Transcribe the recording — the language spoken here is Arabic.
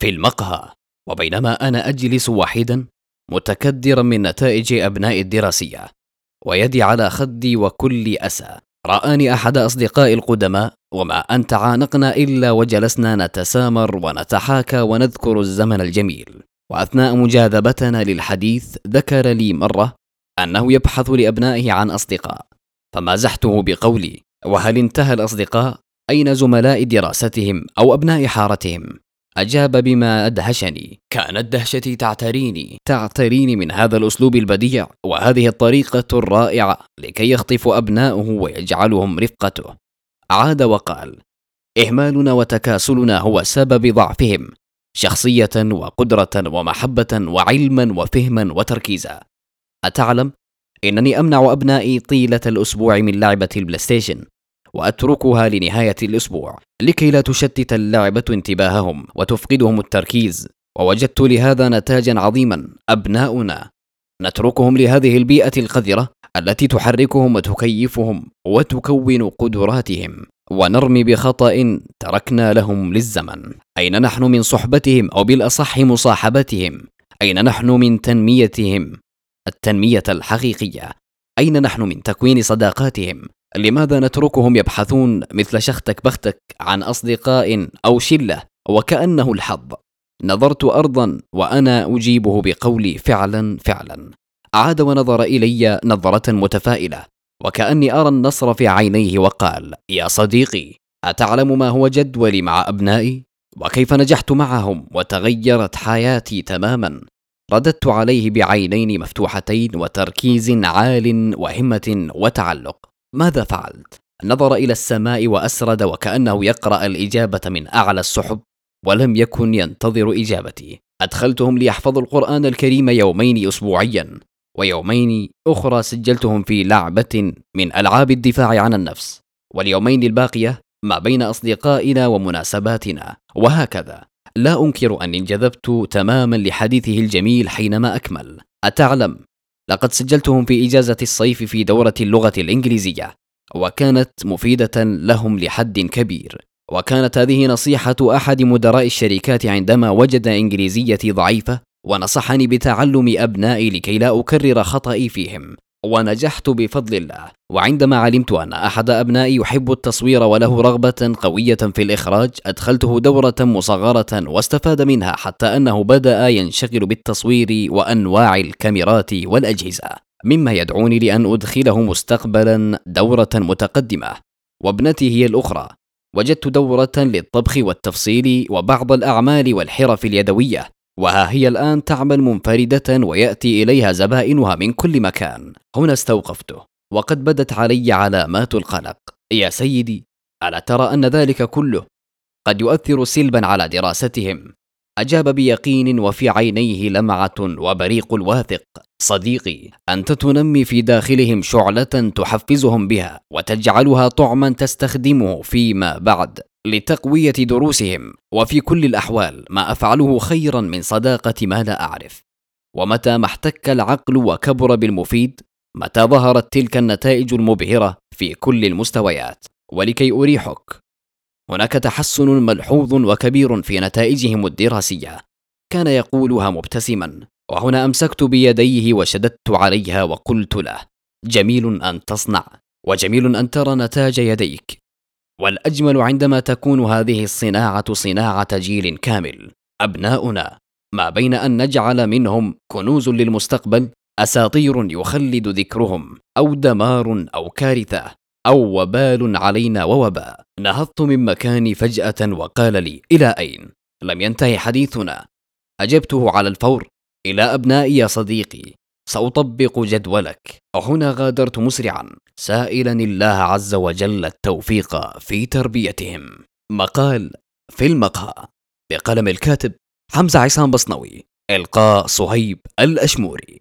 في المقهى. وبينما أنا أجلس وحيدا متكدرا من نتائج ابنائي الدراسية ويدي على خدي وكل أسى. رآني أحد أصدقائي القدماء وما أن تعانقنا إلا وجلسنا نتسامر ونتحاكى ونذكر الزمن الجميل. وأثناء مجاذبتنا للحديث ذكر لي مرة أنه يبحث لأبنائه عن أصدقاء. فمازحته بقولي وهل انتهى الأصدقاء؟ أين زملاء دراستهم أو أبناء حارتهم؟ أجاب بما أدهشني كانت دهشتي تعتريني. تعتريني من هذا الأسلوب البديع. وهذه الطريقة الرائعة لكي يخطف أبناؤه ويجعلهم رفقته. عاد وقال إهمالنا وتكاسلنا هو سبب ضعفهم. شخصية وقدرة ومحبة وعلما وفهما وتركيزا. أتعلم؟ إنني أمنع أبنائي طيلة الأسبوع من لعبة البلايستيشن. وأتركها لنهاية الأسبوع لكي لا تشتت اللعبه انتباههم وتفقدهم التركيز. ووجدت لهذا نتاجا عظيما أبناؤنا. نتركهم لهذه البيئة القذرة التي تحركهم وتكيفهم وتكون قدراتهم. ونرمي بخطأ تركنا لهم للزمن. أين نحن من صحبتهم أو بالأصح مصاحبتهم؟ أين نحن من تنميتهم؟ التنمية الحقيقية. أين نحن من تكوين صداقاتهم؟ لماذا نتركهم يبحثون مثل شختك بختك عن أصدقاء أو شلة وكأنه الحظ؟ نظرت ارضا وأنا أجيبه بقولي فعلا فعلا. عاد ونظر إلي نظرة متفائلة وكأني أرى النصر في عينيه وقال يا صديقي أتعلم ما هو جدولي مع أبنائي؟ وكيف نجحت معهم وتغيرت حياتي تماما؟ رددت عليه بعينين مفتوحتين وتركيز عال وهمة وتعلق. ماذا فعلت؟ نظر إلى السماء وأسرد وكأنه يقرأ الإجابة من أعلى السحب ولم يكن ينتظر إجابتي. أدخلتهم ليحفظوا القرآن الكريم يومين اسبوعيا ويومين أخرى سجلتهم في لعبة من ألعاب الدفاع عن النفس. واليومين الباقية ما بين أصدقائنا ومناسباتنا. وهكذا. لا أنكر أني انجذبت تماما لحديثه الجميل حينما أكمل. أتعلم؟ لقد سجلتهم في إجازة الصيف في دورة اللغة الإنجليزية وكانت مفيدة لهم لحد كبير. وكانت هذه نصيحة أحد مدراء الشركات عندما وجد إنجليزيتي ضعيفة ونصحني بتعلم أبنائي لكي لا أكرر خطئي فيهم. ونجحت بفضل الله. وعندما علمت أن أحد أبنائي يحب التصوير وله رغبة قوية في الإخراج أدخلته دورة مصغرة واستفاد منها حتى أنه بدأ ينشغل بالتصوير وأنواع الكاميرات والأجهزة مما يدعوني لأن أدخله مستقبلا دورة متقدمة. وابنتي هي الأخرى. وجدت دورة للطبخ والتفصيل وبعض الأعمال والحرف اليدوية. وها هي الآن تعمل منفردة ويأتي إليها زبائنها من كل مكان. هنا استوقفته وقد بدت علي علامات القلق. يا سيدي ألا ترى أن ذلك كله؟ قد يؤثر سلبا على دراستهم. أجاب بيقين وفي عينيه لمعة وبريق الواثق. صديقي أنت تنمي في داخلهم شعلة تحفزهم بها وتجعلها طعما تستخدمه فيما بعد. لتقوية دروسهم وفي كل الأحوال ما أفعله خيرا من صداقة ما لا أعرف. ومتى ما احتك العقل وكبر بالمفيد متى ظهرت تلك النتائج المبهرة في كل المستويات. ولكي أريحك. هناك تحسن ملحوظ وكبير في نتائجهم الدراسية. كان يقولها مبتسما وهنا أمسكت بيديه وشددت عليها وقلت له جميل أن تصنع وجميل أن ترى نتاج يديك. والأجمل عندما تكون هذه الصناعة صناعة جيل كامل. أبناؤنا ما بين أن نجعل منهم كنوز للمستقبل أساطير يخلد ذكرهم أو دمار أو كارثة أو وبال علينا ووباء نهضت من مكاني فجأة وقال لي إلى أين؟ لم ينتهي حديثنا. أجبته على الفور إلى أبنائي يا صديقي. سأطبق جدولك. وهنا غادرت مسرعا. سائلا الله عز وجل التوفيق في تربيتهم. مقال في المقهى. بقلم الكاتب حمزة عصام بصنوي. إلقاء صهيب الأشموري.